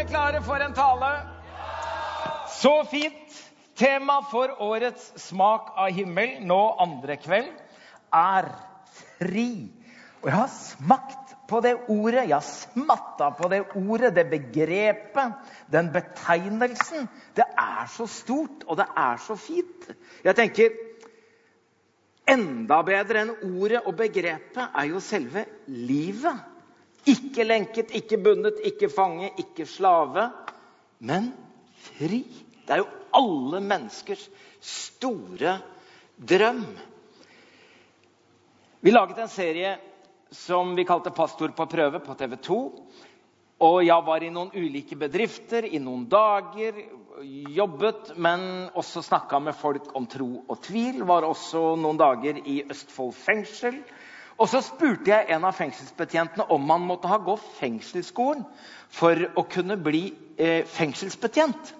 dere klare for en tale? Så fint! Tema for årets Smak av himmel nå andre kveld er fri. Og jeg har smakt på det ordet, jeg har smatta på det ordet, det begrepet, den betegnelsen. Det er så stort, og det er så fint. Jeg tenker enda bedre enn ordet og begrepet er jo selve livet. Ikke lenket, ikke bundet, ikke fange, ikke slave, men fri. Det er jo alle menneskers store drøm. Vi laget en serie som vi kalte 'Pastor på prøve' på TV 2. Og jeg var i noen ulike bedrifter i noen dager, jobbet, men også snakka med folk om tro og tvil. Var også noen dager i Østfold fengsel. Og så spurte jeg en av fengselsbetjentene om man måtte ha gått fengselsskolen for å kunne bli eh, fengselsbetjent.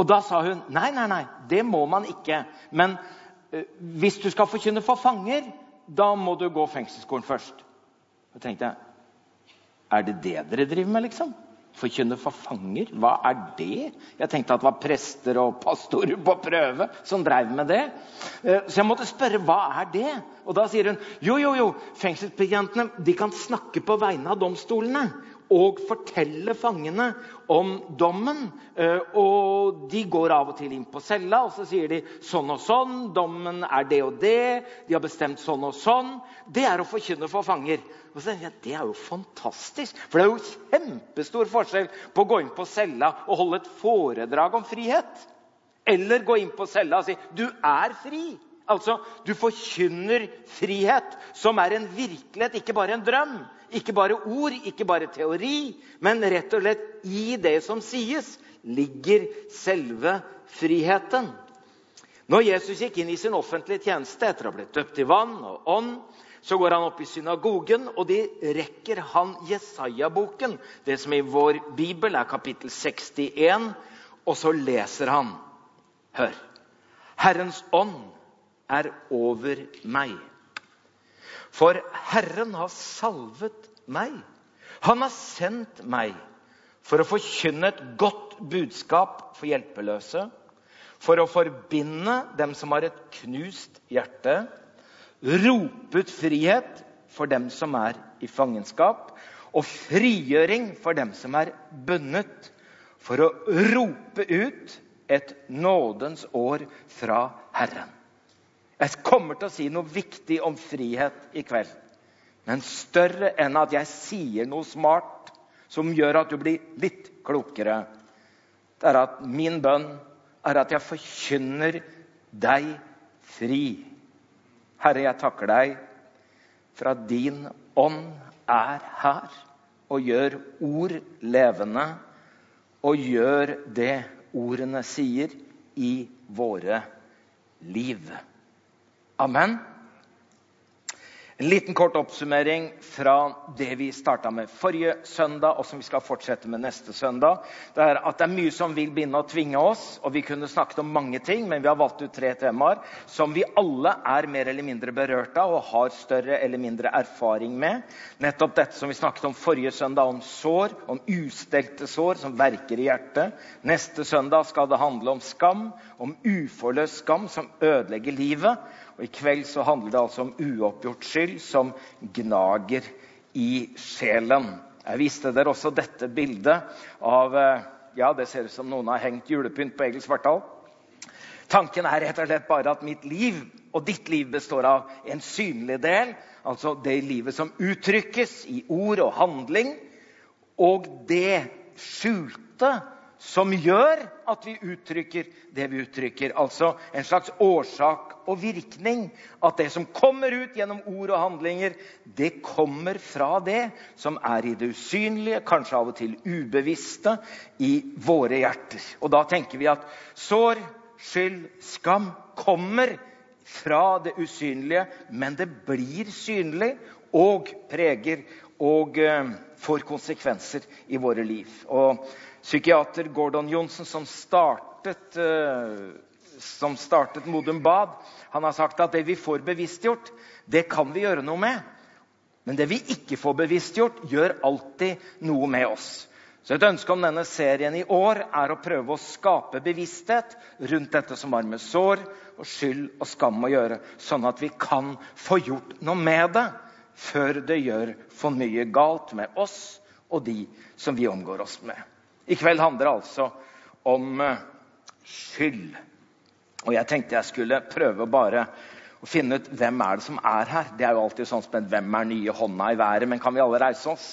Og da sa hun nei, nei, nei, det må man ikke. Men eh, hvis du skal forkynne for fanger, da må du gå fengselsskolen først. Da tenkte jeg er det det dere driver med, liksom? Forkynne for fanger? Hva er det? Jeg tenkte at det var prester og pastorer på prøve som drev med det. Eh, så jeg måtte spørre hva er det Og da sier hun jo, jo, jo, fengselsbetjentene de kan snakke på vegne av domstolene og fortelle fangene om dommen. Eh, og de går av og til inn på cella og så sier de sånn og sånn. Dommen er det og det. De har bestemt sånn og sånn. Det er å forkynne for fanger. Og så jeg, Det er jo fantastisk. For det er jo kjempestor forskjell på å gå inn på cella og holde et foredrag om frihet. Eller gå inn på cella og si 'du er fri'. Altså, Du forkynner frihet, som er en virkelighet, ikke bare en drøm. Ikke bare ord, ikke bare teori, men rett og slett i det som sies, ligger selve friheten. Når Jesus gikk inn i sin offentlige tjeneste etter å ha blitt døpt i vann og ånd, så går han opp i synagogen, og de rekker han Jesaja-boken, det som i vår bibel er kapittel 61, og så leser han. Hør. Herrens ånd er over meg. For Herren har salvet meg. Han har sendt meg for å forkynne et godt budskap for hjelpeløse, for å forbinde dem som har et knust hjerte, rope ut frihet for dem som er i fangenskap, og frigjøring for dem som er bundet, for å rope ut et nådens år fra Herren. Jeg kommer til å si noe viktig om frihet i kveld. Men større enn at jeg sier noe smart som gjør at du blir litt klokere, det er at min bønn er at jeg forkynner deg fri. Herre, jeg takker deg for at din ånd er her og gjør ord levende, og gjør det ordene sier, i våre liv. Amen. En liten kort oppsummering fra det vi starta med forrige søndag, og som vi skal fortsette med neste søndag. Det er at det er mye som vil begynne å tvinge oss, og vi kunne snakket om mange ting, men vi har valgt ut tre temaer som vi alle er mer eller mindre berørt av og har større eller mindre erfaring med. Nettopp dette som vi snakket om forrige søndag, om sår, om ustelte sår som verker i hjertet. Neste søndag skal det handle om skam, om uforløst skam som ødelegger livet. Og I kveld så handler det altså om uoppgjort skyld som gnager i sjelen. Jeg viste dere også dette bildet av eh, ja, Det ser ut som noen har hengt julepynt på Egil Svartdal. Tanken er rett og slett bare at mitt liv og ditt liv består av en synlig del, altså det livet som uttrykkes i ord og handling, og det skjulte som gjør at vi uttrykker det vi uttrykker. Altså en slags årsak og virkning. At det som kommer ut gjennom ord og handlinger, det kommer fra det som er i det usynlige, kanskje av og til ubevisste, i våre hjerter. Og da tenker vi at sår, skyld, skam kommer fra det usynlige, men det blir synlig og preger og uh, får konsekvenser i våre liv. Og psykiater Gordon Johnsen, som startet, uh, som startet Modum Bad, han har sagt at det vi får bevisstgjort, det kan vi gjøre noe med. Men det vi ikke får bevisstgjort, gjør alltid noe med oss. Så Et ønske om denne serien i år er å prøve å skape bevissthet rundt dette som har med sår og skyld og skam å gjøre, sånn at vi kan få gjort noe med det før det gjør for mye galt med oss og de som vi omgår oss med. I kveld handler det altså om eh, skyld. Og jeg tenkte jeg skulle prøve bare å finne ut hvem er det som er her. Det er jo alltid sånn som hvem er nye hånda i været, men kan vi alle reise oss?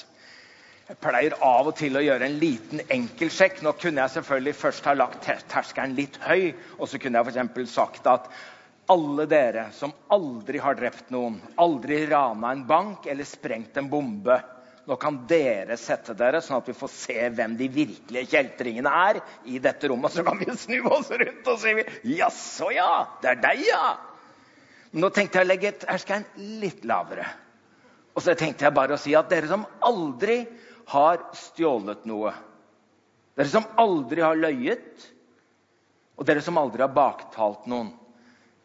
Jeg pleier av og til å gjøre en liten enkeltsjekk. Nå kunne jeg selvfølgelig først ha lagt terskelen litt høy, og så kunne jeg f.eks. sagt at alle dere som aldri har drept noen, aldri rana en bank eller sprengt en bombe Nå kan dere sette dere, sånn at vi får se hvem de virkelige kjeltringene er i dette rommet. Så kan vi snu oss rundt og si Jaså, ja. Det er deg, ja. Nå tenkte jeg å legge terskelen litt lavere. Og så tenkte jeg bare å si at dere som aldri har stjålet noe. Dere som aldri har løyet, og dere som aldri har baktalt noen.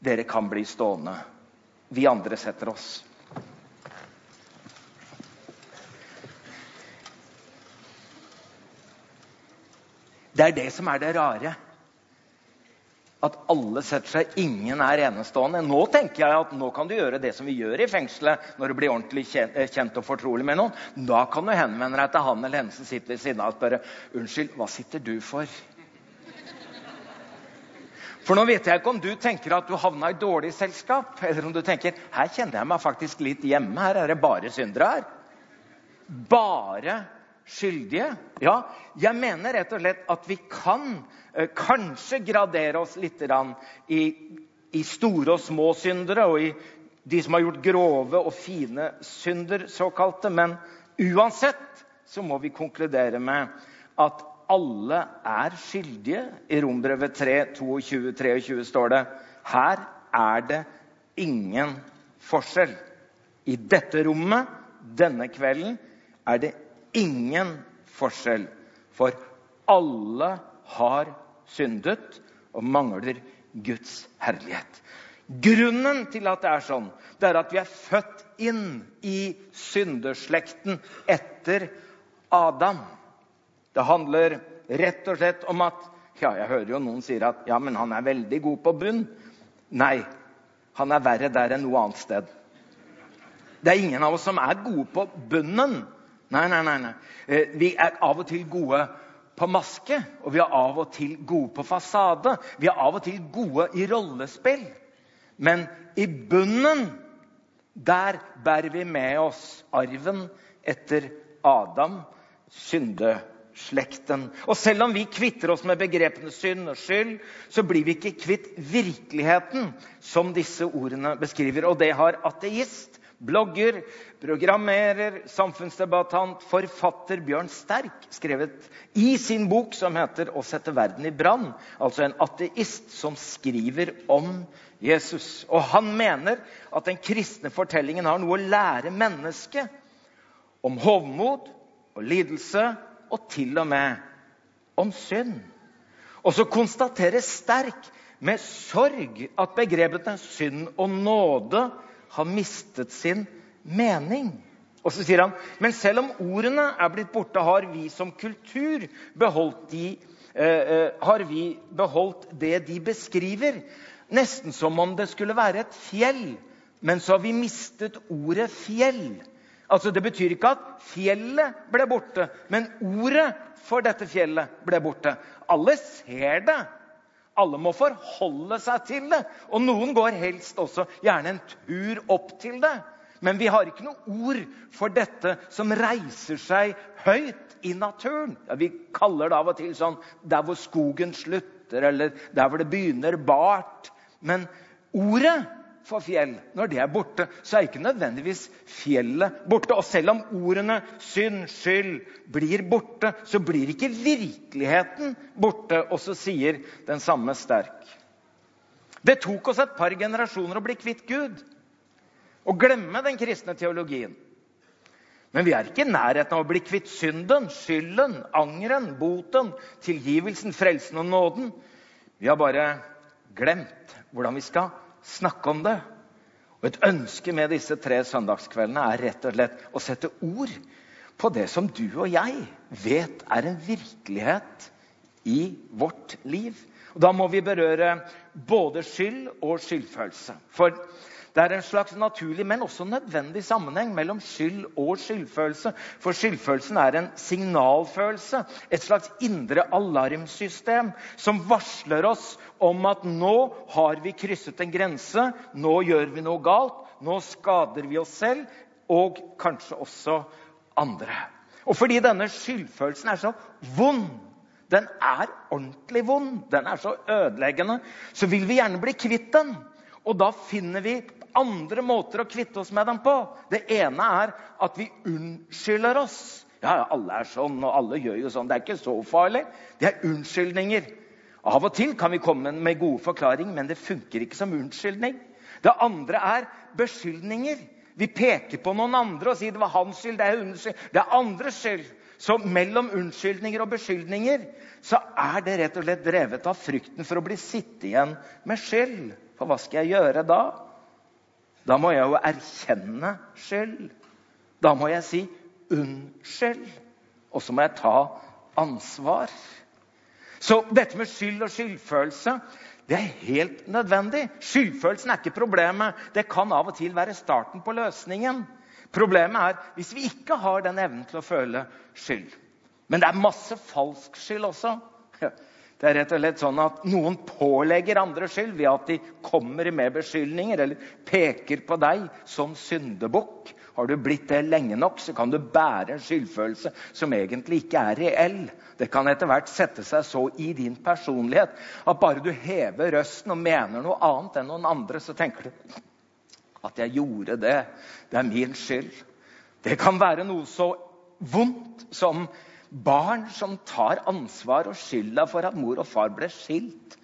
Dere kan bli stående. Vi andre setter oss. Det er det som er det rare at alle setter seg. Ingen er enestående. Nå tenker jeg at nå kan du gjøre det som vi gjør i fengselet når du blir ordentlig eh, kjent og fortrolig med noen. Da kan du henvende deg til han eller henne som sitter ved siden av og spørre unnskyld, hva sitter du for? For nå vet jeg ikke om du tenker at du havna i dårlig selskap, eller om du tenker her kjenner jeg meg faktisk litt hjemme. Her er det bare syndere her. Bare skyldige? Ja, jeg mener rett og slett at vi kan eh, kanskje gradere oss litt i, i, store og små syndere og i de som har gjort grove og fine synder, såkalte. Men uansett så må vi konkludere med at alle er skyldige. I Rombrevet 3, 22, 23 står det her er det ingen forskjell. I dette rommet denne kvelden er det ingen forskjell, for alle har syndet og mangler Guds herlighet. Grunnen til at det er sånn, det er at vi er født inn i syndeslekten etter Adam. Det handler rett og slett om at ja, Jeg hører jo noen sier at ja, men han er veldig god på bunn. Nei, han er verre der enn noe annet sted. Det er ingen av oss som er gode på bunnen. Nei, nei, nei. nei. Eh, vi er av og til gode på maske, og vi er av og til gode på fasade. Vi er av og til gode i rollespill. Men i bunnen, der bærer vi med oss arven etter Adam, syndeslekten. Og selv om vi kvitter oss med begrepene synd og skyld, så blir vi ikke kvitt virkeligheten som disse ordene beskriver. Og det har ateist blogger, programmerer, samfunnsdebattant, forfatter Bjørn Sterk skrevet i sin bok som heter 'Å sette verden i brann'. Altså en ateist som skriver om Jesus. Og han mener at den kristne fortellingen har noe å lære mennesket om hovmod og lidelse, og til og med om synd. Og så konstaterer Sterk med sorg at begrepene synd og nåde har mistet sin mening. Og så sier han men selv om ordene er blitt borte, har vi som kultur beholdt, de, eh, eh, har vi beholdt det de beskriver. Nesten som om det skulle være et fjell. Men så har vi mistet ordet 'fjell'. Altså, Det betyr ikke at fjellet ble borte, men ordet for dette fjellet ble borte. Alle ser det, alle må forholde seg til det. Og noen går helst også gjerne en tur opp til det. Men vi har ikke noe ord for dette som reiser seg høyt i naturen. Ja, vi kaller det av og til sånn der hvor skogen slutter, eller der hvor det begynner bart. Men ordet for fjell. Når det er borte, så er ikke nødvendigvis fjellet borte. Og selv om ordene synd, skyld blir borte, så blir ikke virkeligheten borte. Og så sier den samme sterk. Det tok oss et par generasjoner å bli kvitt Gud og glemme den kristne teologien. Men vi er ikke i nærheten av å bli kvitt synden, skylden, angeren, boten, tilgivelsen, frelsen og nåden. Vi har bare glemt hvordan vi skal snakke om det. Og Et ønske med disse tre søndagskveldene er rett og slett å sette ord på det som du og jeg vet er en virkelighet i vårt liv. Og da må vi berøre både skyld og skyldfølelse. For det er en slags naturlig, men også nødvendig sammenheng mellom skyld og skyldfølelse. For skyldfølelsen er en signalfølelse, et slags indre alarmsystem som varsler oss om at nå har vi krysset en grense, nå gjør vi noe galt, nå skader vi oss selv og kanskje også andre. Og fordi denne skyldfølelsen er så vond, den er ordentlig vond, den er så ødeleggende, så vil vi gjerne bli kvitt den. Og da finner vi andre måter å kvitte oss med dem på. Det ene er at vi unnskylder oss. Ja, alle er sånn, og alle gjør jo sånn. Det er ikke så farlig. Det er unnskyldninger. Av og til kan vi komme med gode forklaringer, men det funker ikke som unnskyldning. Det andre er beskyldninger. Vi peker på noen andre og sier det var hans skyld, det er hennes skyld, det er andres skyld. Så mellom unnskyldninger og beskyldninger så er det rett og slett drevet av frykten for å bli sittende igjen med skyld. For hva skal jeg gjøre da? Da må jeg jo erkjenne skyld. Da må jeg si unnskyld. Og så må jeg ta ansvar. Så dette med skyld og skyldfølelse det er helt nødvendig. Skyldfølelsen er ikke problemet. Det kan av og til være starten på løsningen. Problemet er hvis vi ikke har den evnen til å føle skyld. Men det er masse falsk skyld også. Det er rett og slett sånn at Noen pålegger andre skyld ved at de kommer med beskyldninger eller peker på deg som syndebukk. Har du blitt det lenge nok, så kan du bære en skyldfølelse som egentlig ikke er reell. Det kan etter hvert sette seg så i din personlighet at bare du hever røsten og mener noe annet enn noen andre, så tenker du at jeg gjorde det. Det er min skyld. Det kan være noe så vondt som Barn som tar ansvar og skylda for at mor og far ble skilt.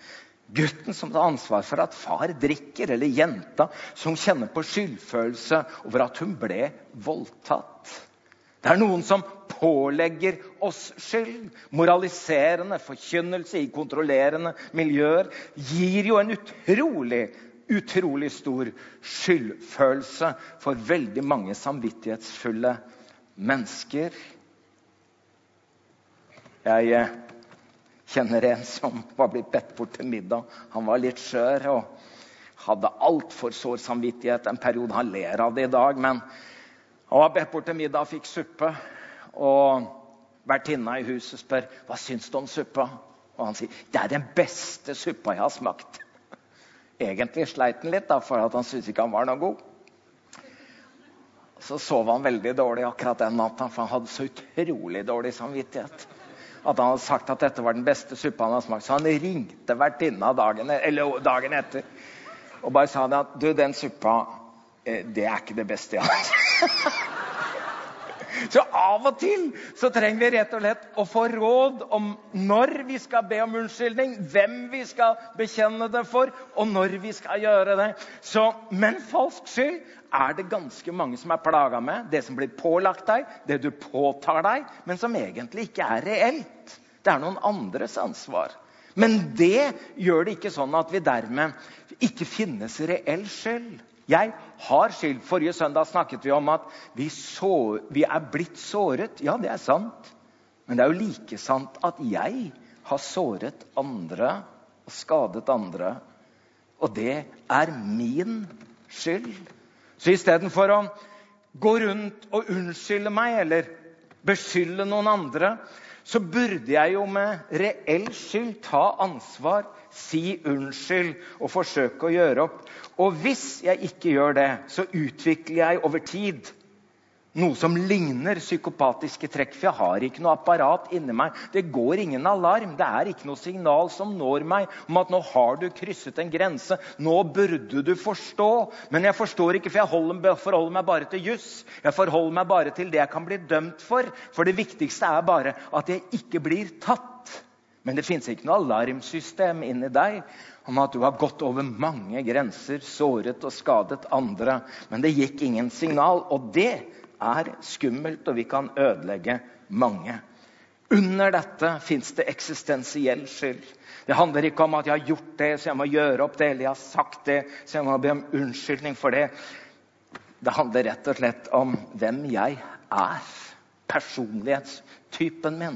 Gutten som tar ansvar for at far drikker, eller jenta som kjenner på skyldfølelse over at hun ble voldtatt. Det er noen som pålegger oss skyld. Moraliserende forkynnelse i kontrollerende miljøer gir jo en utrolig, utrolig stor skyldfølelse for veldig mange samvittighetsfulle mennesker. Jeg eh, kjenner en som var blitt bedt bort til middag. Han var litt skjør og hadde altfor sår samvittighet en periode. Han ler av det i dag, men han var bedt bort til middag og fikk suppe. Og vertinna i huset spør hva syns du om suppa. Og han sier det er den beste suppa jeg har smakt. Egentlig sleit han litt, da, for han syntes ikke han var noe god. Så sov han veldig dårlig akkurat den natta, for han hadde så utrolig dårlig samvittighet at han hadde sagt at dette var den beste suppa han hadde smakt. Så han ringte vertinna dagen, dagen, etter og bare sa det at du, den suppa, eh, det er ikke det beste jeg har. Så av og til så trenger vi rett og slett å få råd om når vi skal be om unnskyldning, hvem vi skal bekjenne det for, og når vi skal gjøre det. Så, men falsk skyld er det ganske mange som er plaga med. Det som blir pålagt deg, det du påtar deg, men som egentlig ikke er reelt. Det er noen andres ansvar. Men det gjør det ikke sånn at vi dermed ikke finnes reell skyld. Jeg har skyld. Forrige søndag snakket vi om at vi, så, vi er blitt såret. Ja, det er sant. Men det er jo like sant at jeg har såret andre og skadet andre. Og det er min skyld. Så istedenfor å gå rundt og unnskylde meg eller beskylde noen andre, så burde jeg jo med reell skyld ta ansvar, si unnskyld og forsøke å gjøre opp. Og hvis jeg ikke gjør det, så utvikler jeg over tid noe som ligner psykopatiske trekk. For jeg har ikke noe apparat inni meg. Det går ingen alarm. Det er ikke noe signal som når meg om at nå har du krysset en grense. Nå burde du forstå. Men jeg forstår ikke, for jeg holder, forholder meg bare til juss. Jeg forholder meg bare til det jeg kan bli dømt for. For det viktigste er bare at jeg ikke blir tatt. Men det fins ikke noe alarmsystem inni deg om at du har gått over mange grenser, såret og skadet andre. Men det gikk ingen signal. Og det er skummelt, og vi kan ødelegge mange. Under dette fins det eksistensiell skyld. Det handler ikke om at jeg har gjort det, så jeg må gjøre opp det, eller jeg har sagt det, så jeg må be om unnskyldning for det. Det handler rett og slett om hvem jeg er. personlighetstypen min.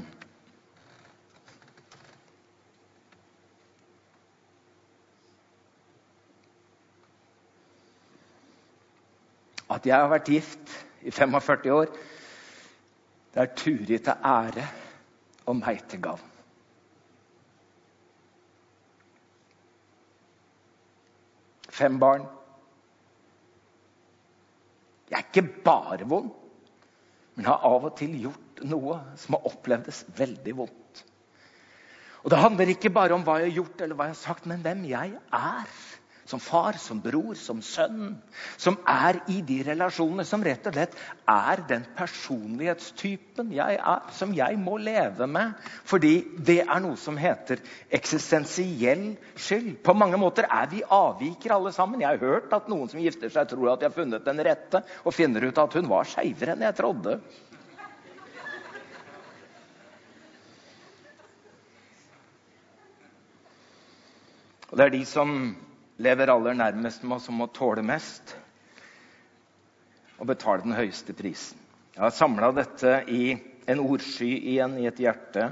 At jeg har vært gift i 45 år, det er Turi til ære og meg til gavn. Fem barn. Jeg er ikke bare vond, men har av og til gjort noe som har opplevdes veldig vondt. Og Det handler ikke bare om hva jeg har gjort eller hva jeg har sagt, men hvem jeg er. Som far, som bror, som sønn. Som er i de relasjonene som rett og slett er den personlighetstypen jeg er. Som jeg må leve med. Fordi det er noe som heter eksistensiell skyld. På mange måter er vi avvikere alle sammen. Jeg har hørt at noen som gifter seg, tror at de har funnet den rette, og finner ut at hun var skeivere enn jeg trodde. Og det er de som lever aller nærmest med oss, som må tåle mest og betale den høyeste prisen. Jeg har samla dette i en ordsky igjen i et hjerte,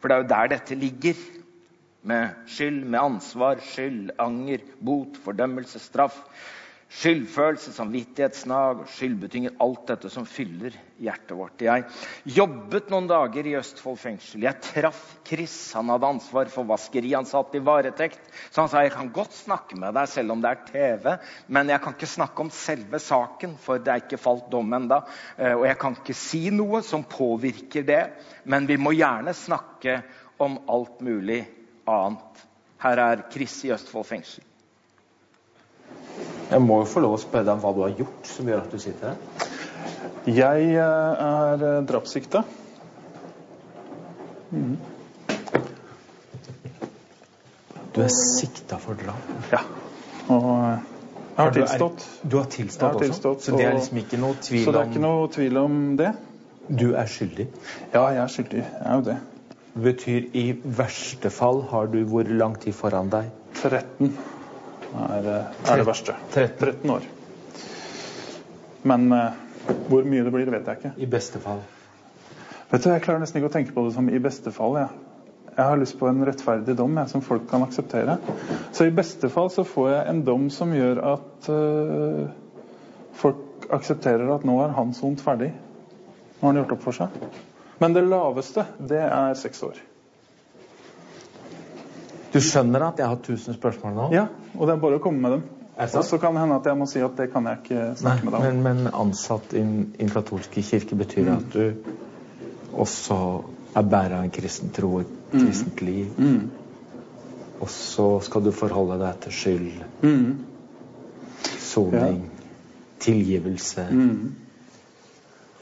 for det er jo der dette ligger. Med skyld, med ansvar, skyld, anger, bot, fordømmelse, straff. Skyldfølelse, samvittighetsnag og skyldbetynger. Alt dette som fyller hjertet vårt. Jeg jobbet noen dager i Østfold fengsel. Jeg traff Chris. Han hadde ansvar for vaskeri. Han satt i varetekt. Så han sa jeg kan godt snakke med deg selv om det er TV, men jeg kan ikke snakke om selve saken, for det er ikke falt dom ennå. Eh, og jeg kan ikke si noe som påvirker det, men vi må gjerne snakke om alt mulig annet. Her er Chris i Østfold fengsel. Jeg må jo få lov å spørre deg om hva du har gjort som gjør at du sitter her. Jeg eh, er eh, drapssikta. Mm. Du er sikta for drap? Ja. Og eh, jeg har tilstått. Du har tilstått, har tilstått også? Så det er liksom ikke noe tvil om Så det er ikke noe tvil om det? Du er skyldig? Ja, jeg er skyldig. Jeg er jo det. Det betyr i verste fall har du hvor lang tid foran deg? 13 er, eh, er det verste. 13 år. Men uh, hvor mye det blir, vet jeg ikke. I beste fall? Vet du, Jeg klarer nesten ikke å tenke på det som i beste fall. Ja. jeg har lyst på en rettferdig dom jeg, som folk kan akseptere. Så i beste fall så får jeg en dom som gjør at uh, folk aksepterer at nå er han sont ferdig. Nå har han gjort opp for seg. Men det laveste, det er seks år. Du skjønner at jeg har tusen spørsmål nå? Ja, og det er bare å komme med dem. Og så kan det hende at jeg må si at det kan jeg ikke snakke Nei, med deg om. Men, men ansatt i den katolske kirke betyr mm. at du også er bærer av en kristen tro og et mm. kristent liv. Mm. Og så skal du forholde deg til skyld, mm. soning, ja. tilgivelse. Mm.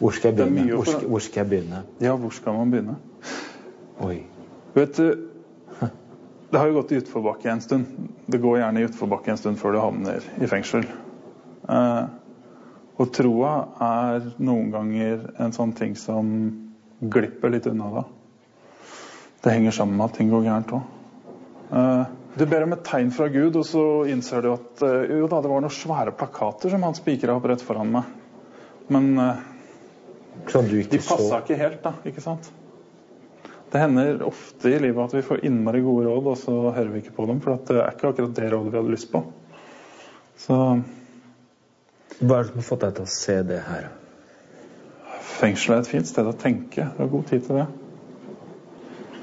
Hvor skal jeg begynne? Hvor skal, hvor skal jeg begynne? Ja, hvor skal man begynne? Oi. Vet du det har jo gått i utforbakke en stund. Det går gjerne i utforbakke en stund før du havner i fengsel. Eh, og troa er noen ganger en sånn ting som glipper litt unna da. Det henger sammen med at ting går gærent òg. Eh, du ber om et tegn fra Gud, og så innser du at eh, jo da, det var noen svære plakater som han spikra opp rett foran meg. Men eh, de passa ikke helt, da. ikke sant? Det hender ofte i livet at vi får innmari gode råd, og så hører vi ikke på dem. For det er ikke akkurat det rådet vi hadde lyst på. Så Hva er det som har fått deg til å se det her? Fengselet er et fint sted å tenke. Du har god tid til det.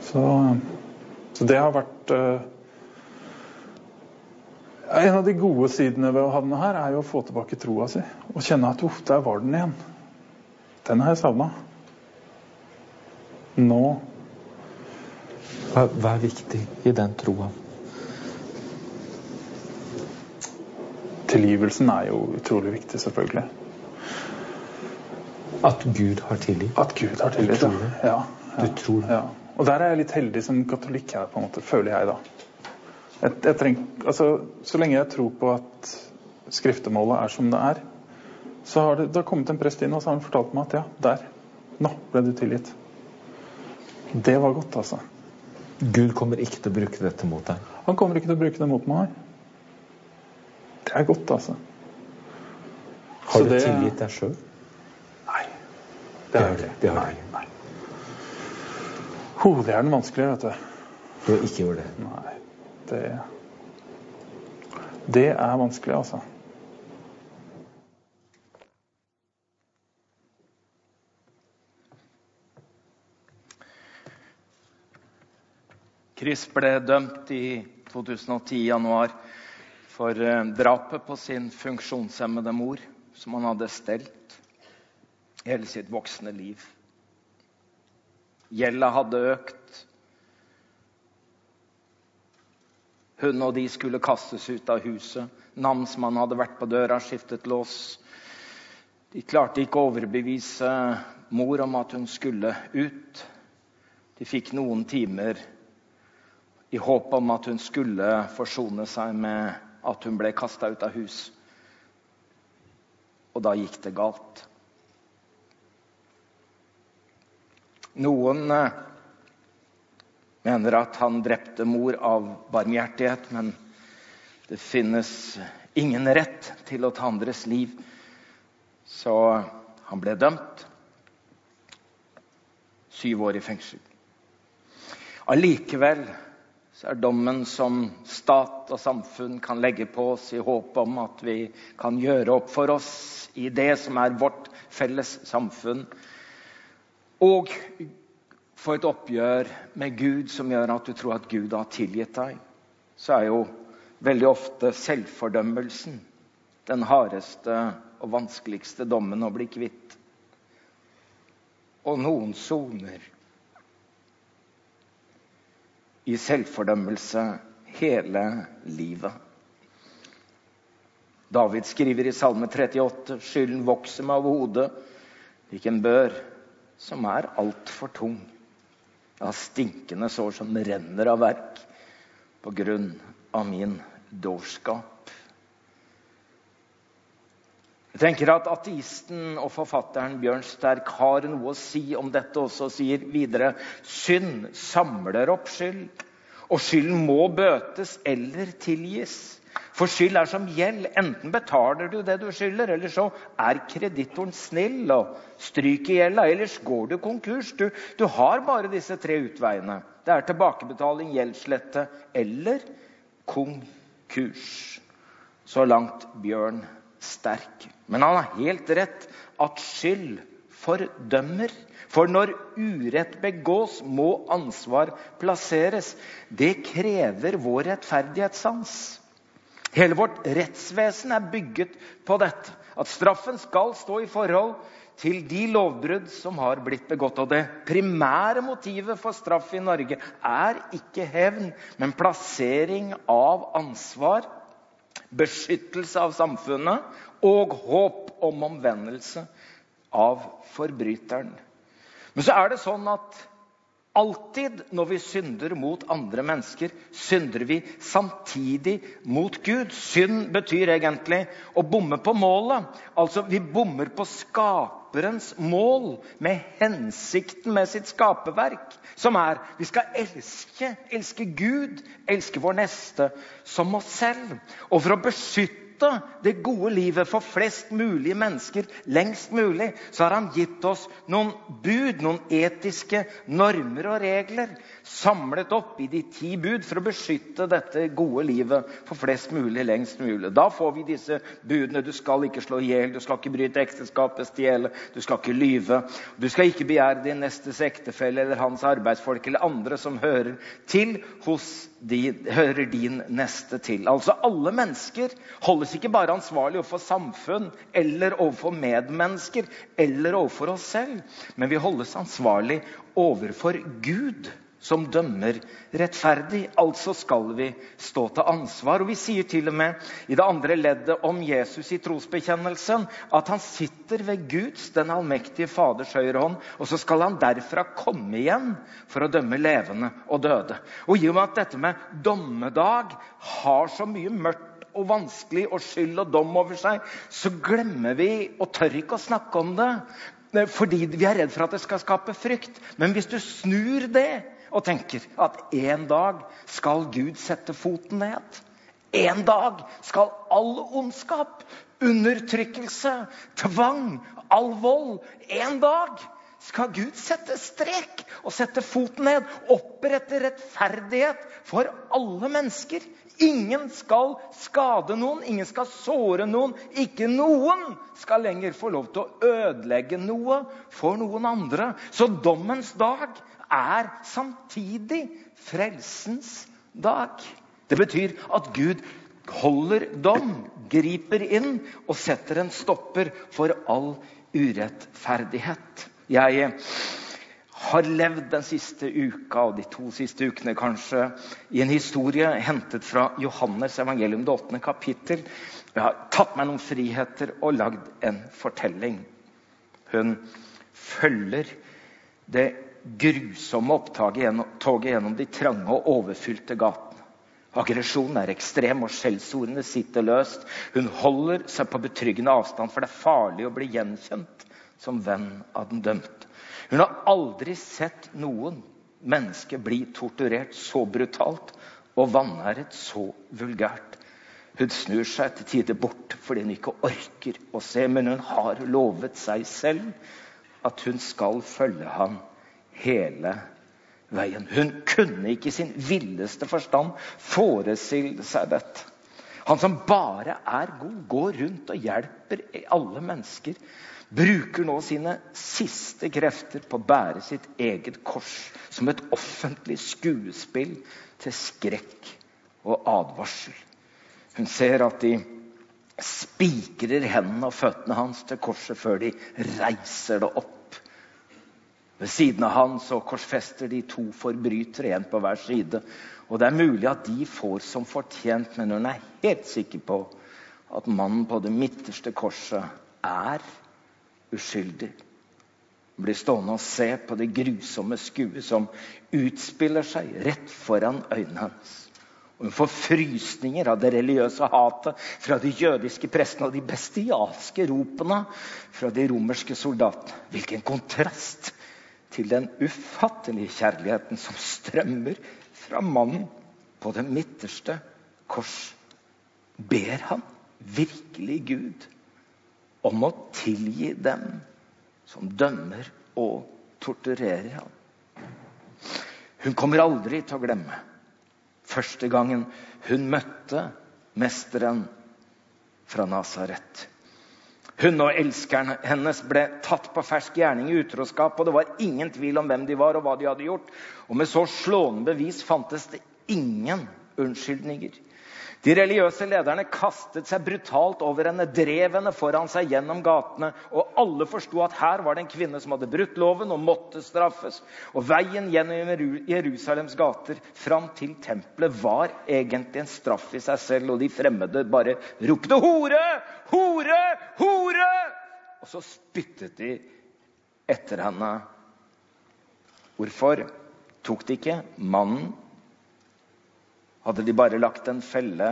Så, så det har vært uh, En av de gode sidene ved å havne her, er jo å få tilbake troa si. Og kjenne at uff, der var den igjen. Den har jeg savna. Nå hva, hva er viktig i den troa? Tilgivelsen er jo utrolig viktig, selvfølgelig. At Gud har tilgitt? At Gud har tilgitt? Ja, ja. Du tror det? Ja. Og der er jeg litt heldig som katolikk her, på en måte, føler jeg da. Jeg, jeg treng, altså, så lenge jeg tror på at skriftemålet er som det er, så har det, det har kommet en prest inn og så har han fortalt meg at ja, der. Nå ble du tilgitt. Det var godt, altså. Gud kommer ikke til å bruke dette mot deg? Han kommer ikke til å bruke det mot meg. Det er godt, altså. Har du det... tilgitt deg sjøl? Nei. Det har jeg ikke. nei. Ho, det er den vanskelige, vet du. Du har ikke gjort det. Nei, det Det er vanskelig, altså. Chris ble dømt i 2010 i januar for eh, drapet på sin funksjonshemmede mor, som han hadde stelt hele sitt voksne liv. Gjelda hadde økt. Hun og de skulle kastes ut av huset. Namsmannen hadde vært på døra, skiftet lås. De klarte ikke å overbevise mor om at hun skulle ut. De fikk noen timer i håp om at hun skulle forsone seg med at hun ble kasta ut av hus. Og da gikk det galt. Noen eh, mener at han drepte mor av barmhjertighet, men det finnes ingen rett til å ta andres liv. Så han ble dømt. Syv år i fengsel. Allikevel så er dommen som stat og samfunn kan legge på oss i håp om at vi kan gjøre opp for oss i det som er vårt felles samfunn, og få et oppgjør med Gud som gjør at du tror at Gud har tilgitt deg, så er jo veldig ofte selvfordømmelsen den hardeste og vanskeligste dommen å bli kvitt. Og noen soner i selvfordømmelse hele livet. David skriver i Salme 38.: Skylden vokser meg over hodet lik en bør som er altfor tung. Jeg har stinkende sår som renner av verk på grunn av min dårskap. Jeg tenker at Ateisten og forfatteren Bjørn Sterk har noe å si om dette også, og sier videre synd samler opp skyld, og skylden må bøtes eller tilgis. For skyld er som gjeld. Enten betaler du det du skylder, eller så er kreditoren snill og stryker gjelda. Ellers går du konkurs. Du, du har bare disse tre utveiene. Det er tilbakebetaling, gjeldslette eller konkurs. Så langt Bjørn Sterk. Men han har helt rett at skyld fordømmer. For når urett begås, må ansvar plasseres. Det krever vår rettferdighetssans. Hele vårt rettsvesen er bygget på dette. At straffen skal stå i forhold til de lovbrudd som har blitt begått. Og det primære motivet for straff i Norge er ikke hevn, men plassering av ansvar, beskyttelse av samfunnet og håp om omvendelse av forbryteren. Men så er det sånn at alltid når vi synder mot andre mennesker, synder vi samtidig mot Gud. Synd betyr egentlig å bomme på målet. Altså, vi bommer på skaperens mål med hensikten med sitt skaperverk. Som er vi skal elske, elske Gud, elske vår neste som oss selv. Og for å beskytte det gode livet for flest mulig mennesker lengst mulig, så har han gitt oss noen bud, noen etiske normer og regler, samlet opp i de ti bud for å beskytte dette gode livet for flest mulig lengst mulig. Da får vi disse budene. Du skal ikke slå i hjel, du skal ikke bryte ekteskapet, stjele, du skal ikke lyve. Du skal ikke begjære din nestes ektefelle eller hans arbeidsfolk eller andre som hører til hos de, hører din neste til. Altså Alle mennesker holdes ikke bare ansvarlig overfor samfunn eller overfor medmennesker eller overfor oss selv, men vi holdes ansvarlig overfor Gud, som dømmer rettferdig. Altså skal vi stå til ansvar. Og Vi sier til og med i det andre leddet om Jesus i trosbekjennelsen at han sitter ved Guds, den allmektige Faders høyre hånd, og så skal han derfra komme igjen for å dømme levende og døde. Og i og med at dette med dommedag har så mye mørkt og vanskelig og skyld og dom over seg, så glemmer vi og tør ikke å snakke om det. Fordi vi er redd for at det skal skape frykt. Men hvis du snur det og tenker at en dag skal Gud sette foten ned En dag skal all ondskap, undertrykkelse, tvang, all vold En dag skal Gud sette strek og sette foten ned. Opprette rettferdighet for alle mennesker. Ingen skal skade noen, ingen skal såre noen. Ikke noen skal lenger få lov til å ødelegge noe for noen andre. Så dommens dag er samtidig frelsens dag. Det betyr at Gud holder dom, griper inn og setter en stopper for all urettferdighet. Jeg har levd den siste uka og de to siste ukene kanskje i en historie hentet fra Johannes evangelium, det åttende kapittel. Jeg har tatt meg noen friheter og lagd en fortelling. Hun følger det grusomme opptoget gjennom de trange og overfylte gatene. Aggresjonen er ekstrem, og skjellsordene sitter løst. Hun holder seg på betryggende avstand, for det er farlig å bli gjenkjent som venn av den dømte. Hun har aldri sett noen menneske bli torturert så brutalt og vanæret så vulgært. Hun snur seg til tider bort fordi hun ikke orker å se, men hun har lovet seg selv at hun skal følge ham hele veien. Hun kunne ikke i sin villeste forstand forestille seg dette. Han som bare er god, går rundt og hjelper alle mennesker bruker nå sine siste krefter på å bære sitt eget kors som et offentlig skuespill til skrekk og advarsel. Hun ser at de spikrer hendene og føttene hans til korset før de reiser det opp. Ved siden av han så korsfester de to forbrytere, én på hver side. Og Det er mulig at de får som fortjent, men hun er helt sikker på at mannen på det midterste korset er uskyldig. Hun blir stående og se på det grusomme skuet som utspiller seg rett foran øynene hennes. Hun får frysninger av det religiøse hatet fra de jødiske prestene og de bestialske ropene fra de romerske soldatene. Hvilken kontrast til den ufattelige kjærligheten som strømmer fra mannen på det midterste kors. Ber han virkelig Gud om å tilgi dem som dømmer og torturerer ham. Hun kommer aldri til å glemme første gangen hun møtte mesteren fra Nasaret. Hun og elskeren hennes ble tatt på fersk gjerning i utroskap, og det var ingen tvil om hvem de var og hva de hadde gjort. Og med så slående bevis fantes det ingen unnskyldninger. De religiøse lederne kastet seg brutalt over henne, drev henne foran seg gjennom gatene. Og alle forsto at her var det en kvinne som hadde brutt loven og måtte straffes. Og veien gjennom Jerusalems gater fram til tempelet var egentlig en straff i seg selv. Og de fremmede bare ropte 'hore! Hore! Hore!' Og så spyttet de etter henne. Hvorfor tok de ikke mannen hadde de bare lagt en felle?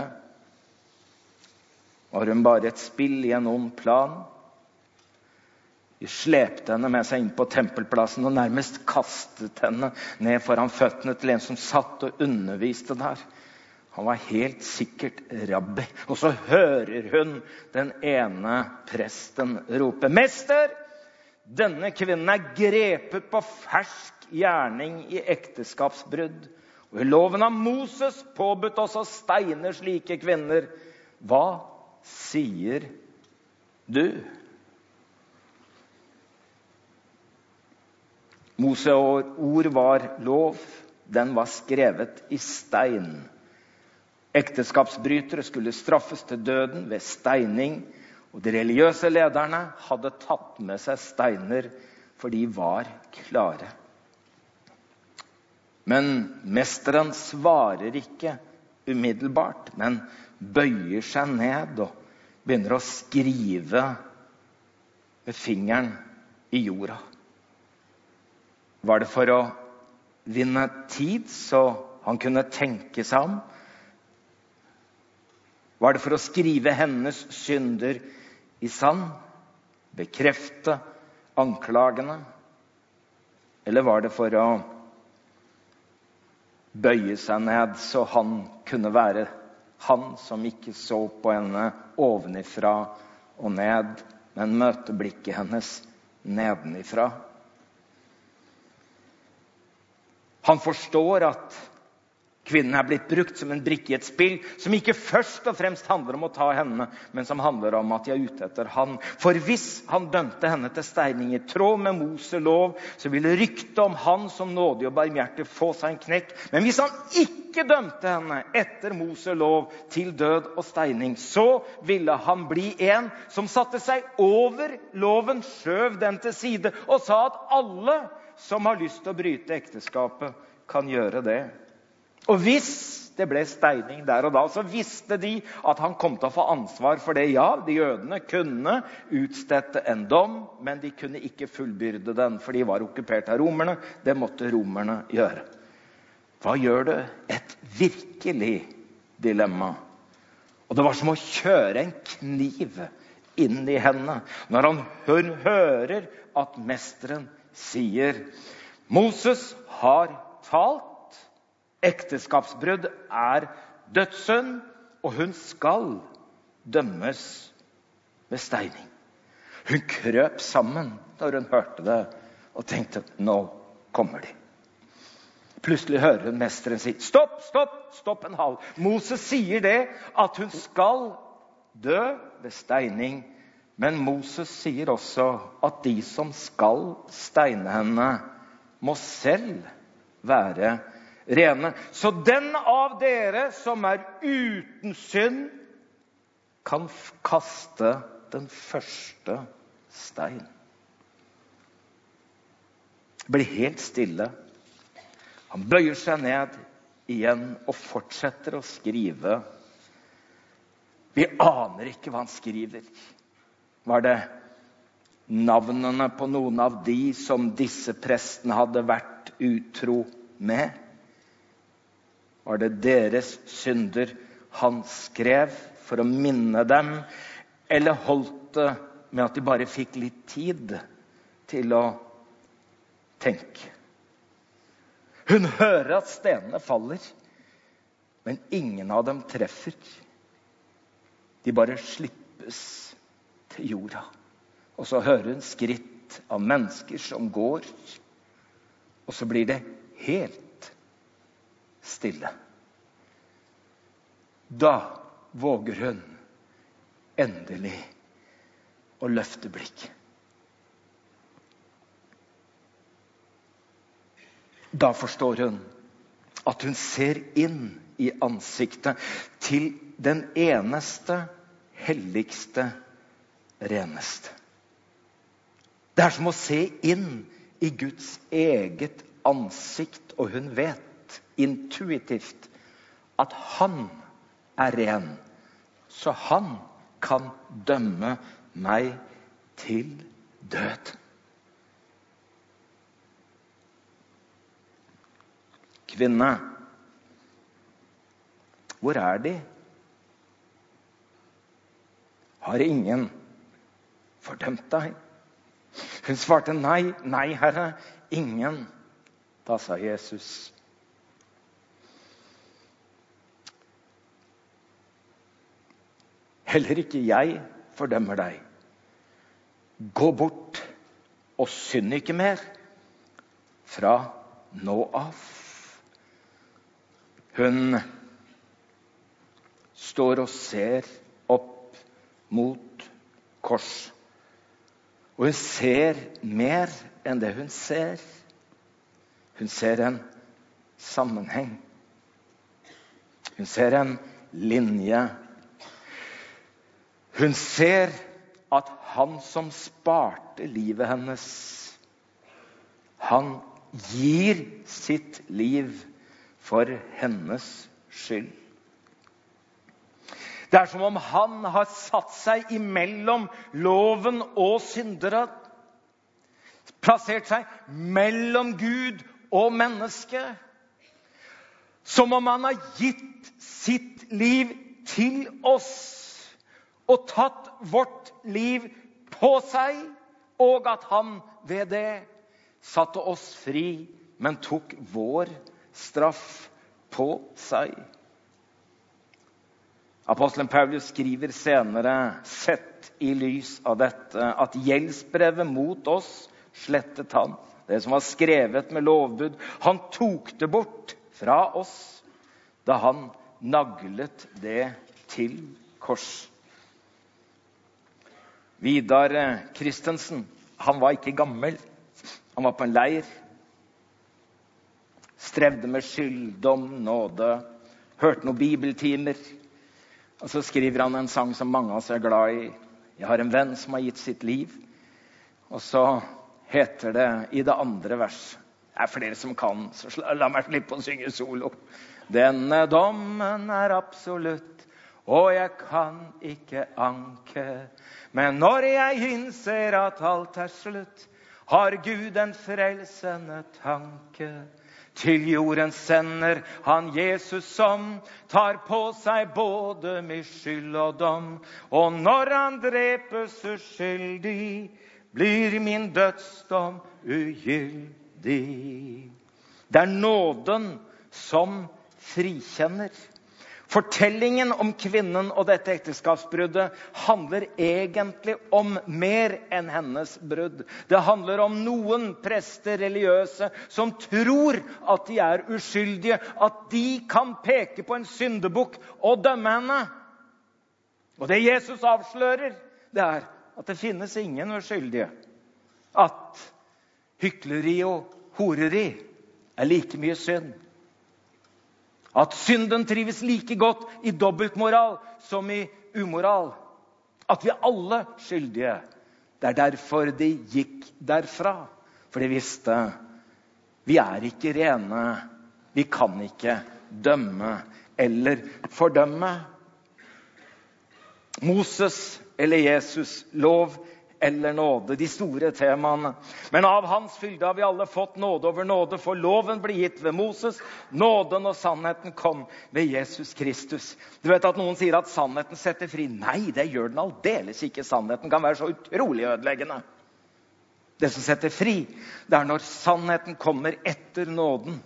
Var hun bare et spill i en ond plan? De slepte henne med seg inn på tempelplassen og nærmest kastet henne ned foran føttene til en som satt og underviste der. Han var helt sikkert rabbi. Og så hører hun den ene presten rope, 'Mester! Denne kvinnen er grepet på fersk gjerning i ekteskapsbrudd.' Og i loven av Moses påbudt oss å steine slike kvinner. Hva sier du? Moses ord var lov. Den var skrevet i stein. Ekteskapsbrytere skulle straffes til døden ved steining. Og de religiøse lederne hadde tatt med seg steiner, for de var klare. Men mesteren svarer ikke umiddelbart, men bøyer seg ned og begynner å skrive med fingeren i jorda. Var det for å vinne tid, så han kunne tenke seg om? Var det for å skrive hennes synder i sand? Bekrefte anklagene? Eller var det for å bøye seg ned, så han kunne være han som ikke så på henne ovenifra og ned, men møte blikket hennes nedenifra. Han forstår at Kvinnen er blitt brukt som en brikke i et spill som ikke først og fremst handler om å ta henne, men som handler om at de er ute etter han. For hvis han dømte henne til steining i tråd med Mose lov, så ville ryktet om han som nådig og barmhjertig få seg en knekk. Men hvis han ikke dømte henne etter Mose lov til død og steining, så ville han bli en som satte seg over loven, skjøv den til side og sa at alle som har lyst til å bryte ekteskapet, kan gjøre det. Og hvis det ble steining der og da, så visste de at han kom til å få ansvar for det. Ja, de jødene kunne utstedte en dom, men de kunne ikke fullbyrde den, for de var okkupert av romerne. Det måtte romerne gjøre. Hva gjør det? Et virkelig dilemma. Og det var som å kjøre en kniv inn i henne når han, hører at mesteren sier Moses har talt Ekteskapsbrudd er dødssynd, og hun skal dømmes med steining. Hun krøp sammen når hun hørte det, og tenkte nå kommer de. Plutselig hører hun mesteren si stopp, stopp, stopp en hal. Moses sier det, at hun skal dø ved steining. Men Moses sier også at de som skal steine henne, må selv være rene. Så den av dere som er uten synd, kan kaste den første stein. Blir helt stille. Han bøyer seg ned igjen og fortsetter å skrive. Vi aner ikke hva han skriver. Var det navnene på noen av de som disse prestene hadde vært utro med? Var det deres synder han skrev for å minne dem, eller holdt det med at de bare fikk litt tid til å tenke? Hun hører at stenene faller, men ingen av dem treffer. De bare slippes til jorda. Og så hører hun skritt av mennesker som går, og så blir det helt stille. Da våger hun endelig å løfte blikk. Da forstår hun at hun ser inn i ansiktet til den eneste, helligste, reneste. Det er som å se inn i Guds eget ansikt, og hun vet intuitivt at han er ren, så han kan dømme meg til død. Kvinne, hvor er De? Har ingen fordømt deg? Hun svarte nei, nei, Herre, ingen. Da sa Jesus, Heller ikke jeg fordømmer deg. Gå bort og synd ikke mer fra nå av. Hun står og ser opp mot kors. Og hun ser mer enn det hun ser. Hun ser en sammenheng. Hun ser en linje hun ser at han som sparte livet hennes, han gir sitt liv for hennes skyld. Det er som om han har satt seg imellom loven og syndere. Plassert seg mellom Gud og menneske. Som om han har gitt sitt liv til oss og tatt vårt liv på seg, og at han ved det satte oss fri, men tok vår straff på seg. Apostelen Paulus skriver senere, sett i lys av dette, at gjeldsbrevet mot oss slettet han. det som var skrevet med lovbud. Han tok det bort fra oss da han naglet det til kors. Vidar Christensen han var ikke gammel. Han var på en leir. Strevde med skylddom, nåde. Hørte noen bibeltimer. Og så skriver han en sang som mange av oss er glad i. 'Jeg har en venn som har gitt sitt liv'. Og så heter det i det andre vers Det er flere som kan, så la meg slippe å synge solo. Denne dommen er absolutt, og jeg kan ikke anke. Men når jeg innser at alt er slutt, har Gud en frelsende tanke. Til jorden sender han Jesus som tar på seg både min skyld og dom. Og når han drepes uskyldig, blir min dødsdom ugyldig. Det er nåden som frikjenner. Fortellingen om kvinnen og dette ekteskapsbruddet handler egentlig om mer enn hennes brudd. Det handler om noen prester religiøse som tror at de er uskyldige. At de kan peke på en syndebukk og dømme henne. Og det Jesus avslører, det er at det finnes ingen uskyldige. At hykleri og horeri er like mye synd. At synden trives like godt i dobbeltmoral som i umoral. At vi er alle skyldige. Det er derfor de gikk derfra. For de visste vi er ikke rene. Vi kan ikke dømme eller fordømme. Moses eller Jesus, lov eller nåde. De store temaene. Men av Hans fylde har vi alle fått nåde over nåde, for loven ble gitt ved Moses. Nåden og sannheten kom ved Jesus Kristus. Du vet at Noen sier at sannheten setter fri. Nei, det gjør den aldeles ikke. Sannheten kan være så utrolig ødeleggende. Det som setter fri, det er når sannheten kommer etter nåden.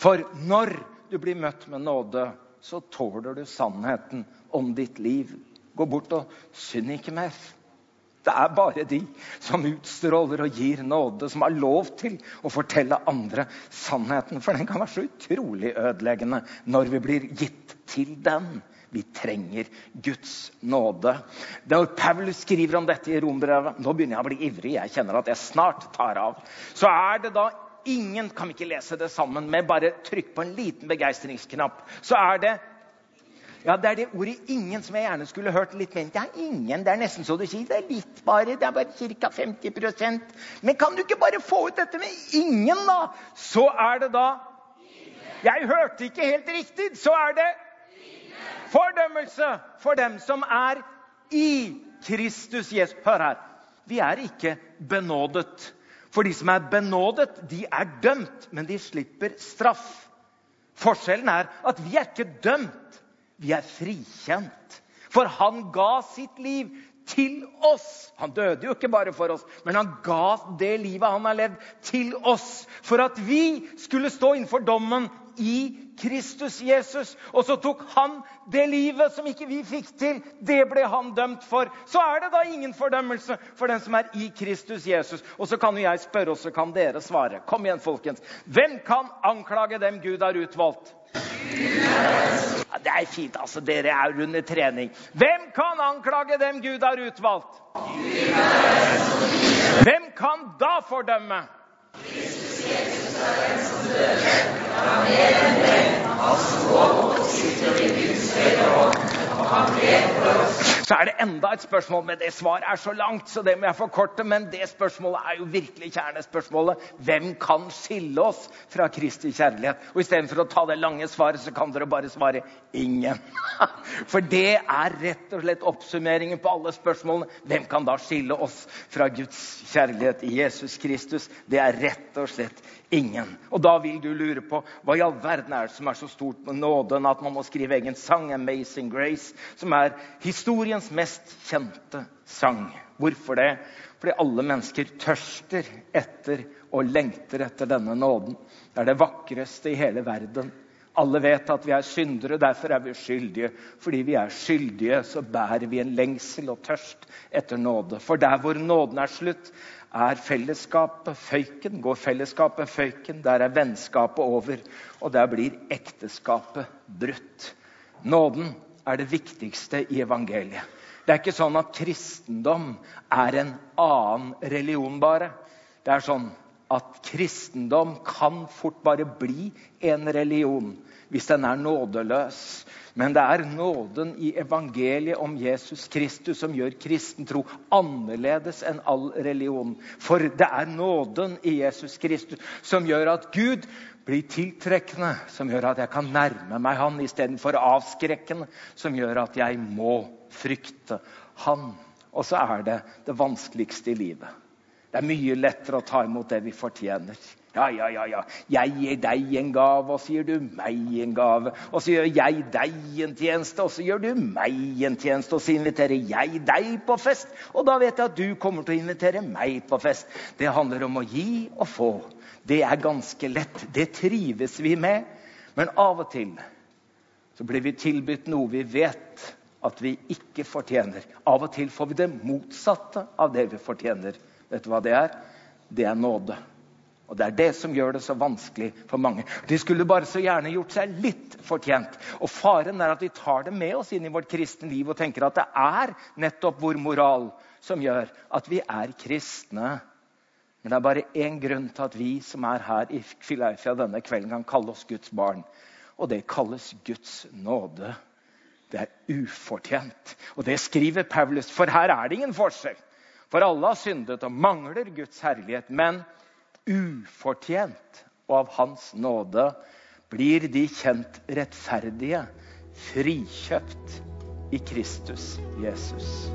For når du blir møtt med nåde, så tåler du sannheten om ditt liv. Gå bort og synd ikke mer. Det er bare de som utstråler og gir nåde, som har lov til å fortelle andre sannheten. For den kan være så utrolig ødeleggende når vi blir gitt til den. Vi trenger Guds nåde. Når Paulus skriver om dette i rombrevet Nå begynner jeg å bli ivrig. Jeg kjenner at jeg snart tar av. Så er det da ingen Kan vi ikke lese det sammen med bare trykk på en liten begeistringsknapp? Så er det ja, Det er det ordet 'ingen' som jeg gjerne skulle hørt litt mer. Er ingen. Det er nesten så du sier. Det er litt bare. Det er bare ca. 50% Men kan du ikke bare få ut dette med 'ingen', da? Så er det da Jeg hørte ikke helt riktig. Så er det fordømmelse for dem som er i Kristus Jesus. Hør her. Vi er ikke benådet. For de som er benådet, de er dømt, men de slipper straff. Forskjellen er at vi er ikke dømt. Vi er frikjent. For han ga sitt liv til oss. Han døde jo ikke bare for oss, men han ga det livet han har levd, til oss. For at vi skulle stå innenfor dommen i Kristus Jesus. Og så tok han det livet som ikke vi fikk til. Det ble han dømt for. Så er det da ingen fordømmelse for den som er i Kristus Jesus. Og så kan jo jeg spørre, og så kan dere svare. Kom igjen, folkens. Hvem kan anklage dem Gud har utvalgt? Ja, det er fint. altså. Dere er under trening. Hvem kan anklage dem Gud har utvalgt? Hvem kan da fordømme? Kristus Jesus er den som døde. Han er for venn. Så er det enda et spørsmål, men det svaret er så langt, så det må jeg forkorte. Men det spørsmålet er jo virkelig kjernespørsmålet. Hvem kan skille oss fra Kristi kjærlighet? Og istedenfor å ta det lange svaret, så kan dere bare svare ingen. For det er rett og slett oppsummeringen på alle spørsmålene. Hvem kan da skille oss fra Guds kjærlighet i Jesus Kristus? Det er rett og slett ingen. Og da vil du lure på hva i all verden er det som er så stort med nåden at man må skrive egen sang, 'Amazing Grace', som er historiens mest kjente sang. Hvorfor det? Fordi alle mennesker tørster etter og lengter etter denne nåden. Det er det vakreste i hele verden Alle vet at vi er syndere, derfor er vi skyldige. Fordi vi er skyldige, så bærer vi en lengsel og tørst etter nåde. For der hvor nåden er slutt, er fellesskapet føyken. Går fellesskapet føyken, der er vennskapet over. Og der blir ekteskapet brutt. Nåden er det viktigste i evangeliet. Det er ikke sånn at kristendom er en annen religion, bare. Det er sånn at kristendom kan fort bare bli en religion hvis den er nådeløs. Men det er nåden i evangeliet om Jesus Kristus som gjør kristen tro annerledes enn all religion. For det er nåden i Jesus Kristus som gjør at Gud blir tiltrekkende, som gjør at jeg kan nærme meg Han istedenfor avskrekkende, som gjør at jeg må frykte Han. Og så er det det vanskeligste i livet. Det er mye lettere å ta imot det vi fortjener. Ja, ja, ja, ja. Jeg gir deg en gave, og så gir du meg en gave. Og så gjør jeg deg en tjeneste, og så gjør du meg en tjeneste. Og så inviterer jeg deg på fest, og da vet jeg at du kommer til å invitere meg på fest. Det handler om å gi og få. Det er ganske lett. Det trives vi med. Men av og til så blir vi tilbudt noe vi vet at vi ikke fortjener. Av og til får vi det motsatte av det vi fortjener. Vet du hva det er? Det er nåde. Og Det er det som gjør det så vanskelig for mange. De skulle bare så gjerne gjort seg litt fortjent. Og Faren er at vi tar det med oss inn i vårt kristne liv og tenker at det er nettopp vår moral som gjør at vi er kristne. Men det er bare én grunn til at vi som er her i Filaifia denne kvelden, kan kalle oss Guds barn. Og det kalles Guds nåde. Det er ufortjent. Og det skriver Paulus, for her er det ingen forskjell. For alle har syndet og mangler Guds herlighet. Men ufortjent og av Hans nåde blir de kjent rettferdige, frikjøpt i Kristus Jesus.